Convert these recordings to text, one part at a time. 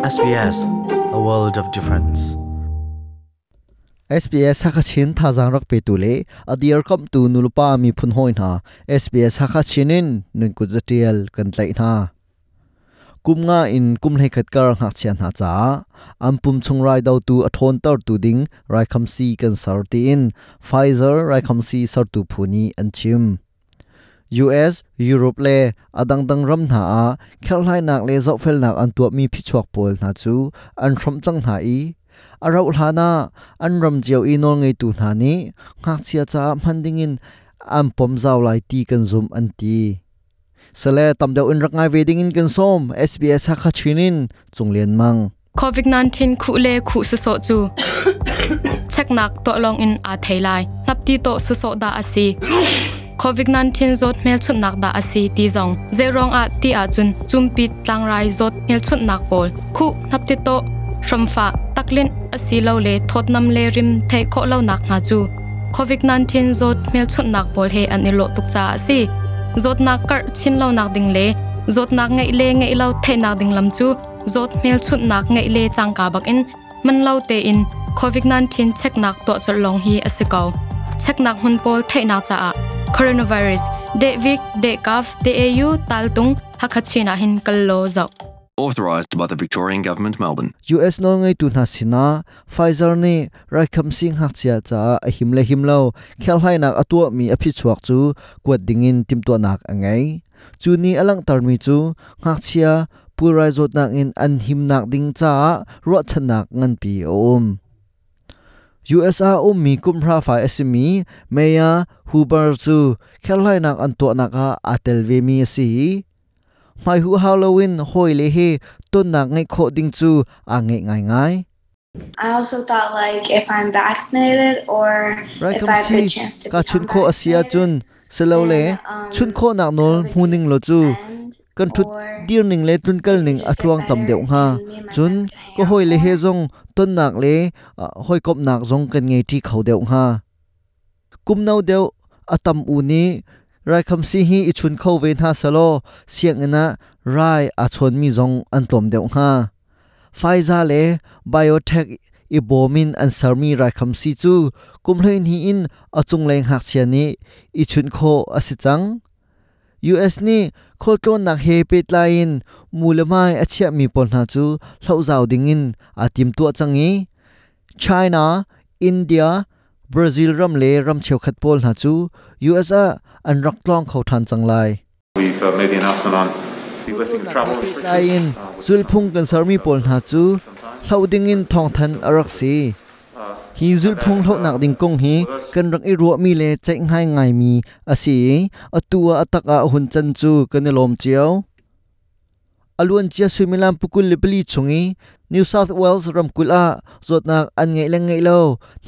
SBS, a world of difference. SBS Hakachin thazang rak pe tu le adiar kam tu nulupa mi phun hoi na SBS Hakachinin nun ku jatial kan tlai na kumnga in kum hlei khat kar ngak chian ha cha ampum chung rai dau tu athon tar tu ding rai kham si kan sar ti in Pfizer rai kham si sar tu phuni an chim US Europe le adang dang ram na a khel hai nak le zo fel nak an tu mi phi chuak pol na chu an throm chang na i arau hlana an ram jiao i nol ngei tu na ni ngak chia cha manding in am pom zaw lai ti kan zum an ti sale tam deuh in rak ngai wedding in kan som SBS ha kha chinin chunglen mang COVID-19 khu le khu su so chu chek nak to long in a thailai nap ti to su so da asi COVID-19 zot mel chut nak da asi ti zong. Ze rong a ti a chun chumpi tlang rai zot mel chut nak pol khu nap ti to. From fa, taklin asi lo le thot nam le rim the kho lo nak nga chu. COVID-19 zot mel chut nak pol he an ilo tuk cha asi. Zot nak kar chin lo nak ding le. Zot nak ngai le ngai lo the nak ding lam chu. Zot mel chut nak ngai le chang ka bak in. Man lo te in. COVID-19 check nak to chol long hi asikaw check nak hun pol the nak cha a coronavirus de vik de kaf au taltung hakachina hin kallo zau Authorised by the Victorian Government, Melbourne. US no ngai tu na sina Pfizer ni rai kham sing hak chia cha a him le him lo khel hai nak atua mi a phi chuak chu kwat dingin tim to nak angai chu ni alang tar mi chu hak chia purai zot nak in an him nak ding cha ro chan nak ngan pi om USA อมมีกุมพราฝ่ายอสิมีเมียฮูบาร์ซูแค่ไล่นักอันตัวนักอาเตลเวมีสีไม่ฮูฮาโลวินหอยเลเฮต้นนักไงโคดิงจูอ่างไงง่าย I also thought like if I'm vaccinated or right, if I have the chance to ka chun ko asia chun selo le chun ko nak nol huning lo chu kan thut dir ning le tun kal ning just à get athuang tam better deuh ha. Chun ko hoi le he more. zong ton nak le à, hoi kop nak zong kan ngei ti khau deuh nga kum nau deuh à atam u ni, rai kham si hi i chun khau ve na salo siang na, rai a chon mi zong an tom deuh nga Pfizer le biotech ibomin an sarmi rai kham si chu kumhlein hi in achung leng hak chiani i chun kho asichang US นี่โคตรนักเฮเปิดไลน์มูลไม้อาเชียมีปนหาจูเล่าสาวดิ่งอินอาทิมตัวจังงี้ China India Brazil รำเลรำเชียวขัดปนหาจู US อะอันรักล้องเขาทันจังไล We've uh, made the announcement on the lifting of travel restrictions. Zulpung kan sarmi pol na chu hlauding in thong than arak si hi zul phung lo nak ding kong hi. Kan rang i ruwa mi le chai ngai ngai mi. Asi atua ataka hun chan chu kan lom chiao. Alun chia suimilam pukul lepli chungi. New South Wales ramkul zot nak an ngai leng ngai lo.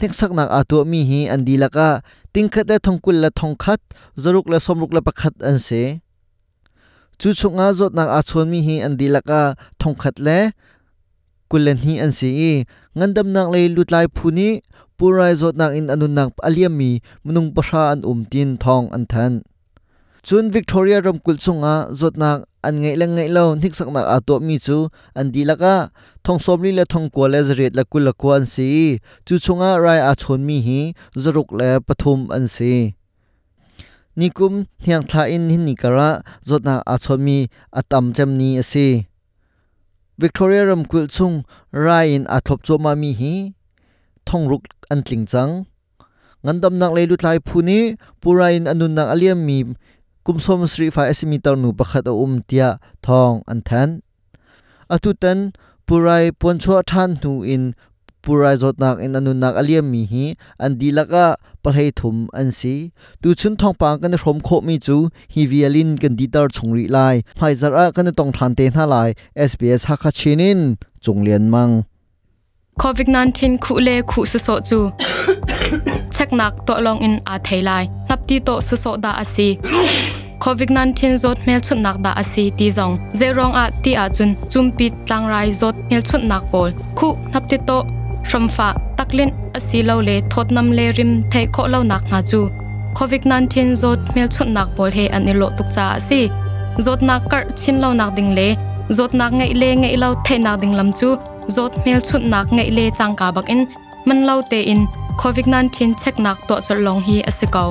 Nek sak nak atu mi hi an dilaka tingkhat da thongkul la thongkhat zoruk la somruk la pakhat an se. Chu chunga zotnak a chon mi hi an dilaka thongkhat le กุลนีอันซีงันดำนักเลยลุดลายพูนี้ปูไรจดนักอินอนุนักอเลียมีมนุงประชาอันอุมตินทองอันทันจุนวิกตอเรียรมกุลสงอาจดนักอันไงละไงเล่านิกสักนักอาตัวมีจูอันดีละกะทองสมลีและทองกัวและจเรตละกุลละกวนสีจูชงอาไรอาชนมีหีจรุกและปฐมอันสีนิคุมเฮียงทาอินหินนิกระจดนักอาชนมีอัตัมจำนีอสี Victoria ramkul chung rai in a thop choma mi hi thong ruk an tling chang ngandam nak le lutlai phuni purain anun nak aliam mi kumsom sri fa esimitar nu pakhat a um tia thong an than atutan purai poncho than nu in purai zot nak in anu nak aliam mi hi an dilaka palhei thum an si. Tu chun thong pang kan rom kho mi chu hi vialin kan ditar chungri lai. Pfizer a kan tong than te na lai. Sbs hakha chinin chunglian mang. COVID-19 khu le khu su so chu. Check nak to long in a thailai nap ti to su so da asi COVID-19 zot mel chut nak da asi ti zong. Zerong a ti a chun. Chumpi tlang rai zot mel chut nak pol khu nap ti to shramfa taklin asilo le thotnam le rim thei kho lo nak nga chu. COVID-19 zot mel chut nak bol he an ilo tuk cha asi zot nak kar chin lo nak ding le. Zot nak ngai le ngai lo the nak ding lam chu. Zot mel chut nak ngai le chang ka bak in. Man lo te in. Covid 19 check nak to chol long hi asikaw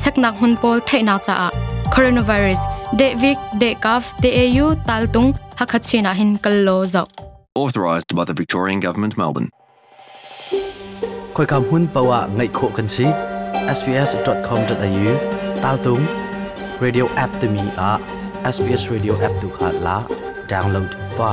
check nak hun pol the nak cha a. Coronavirus. De vic de kaf de au taltung hakachina hin kallo zau. Authorized by the Victorian Government, Melbourne. Khoi kam hun pawa ngai kho kan si sbs.com.au tal tung radio app te mi a sbs radio app tu kha la download pa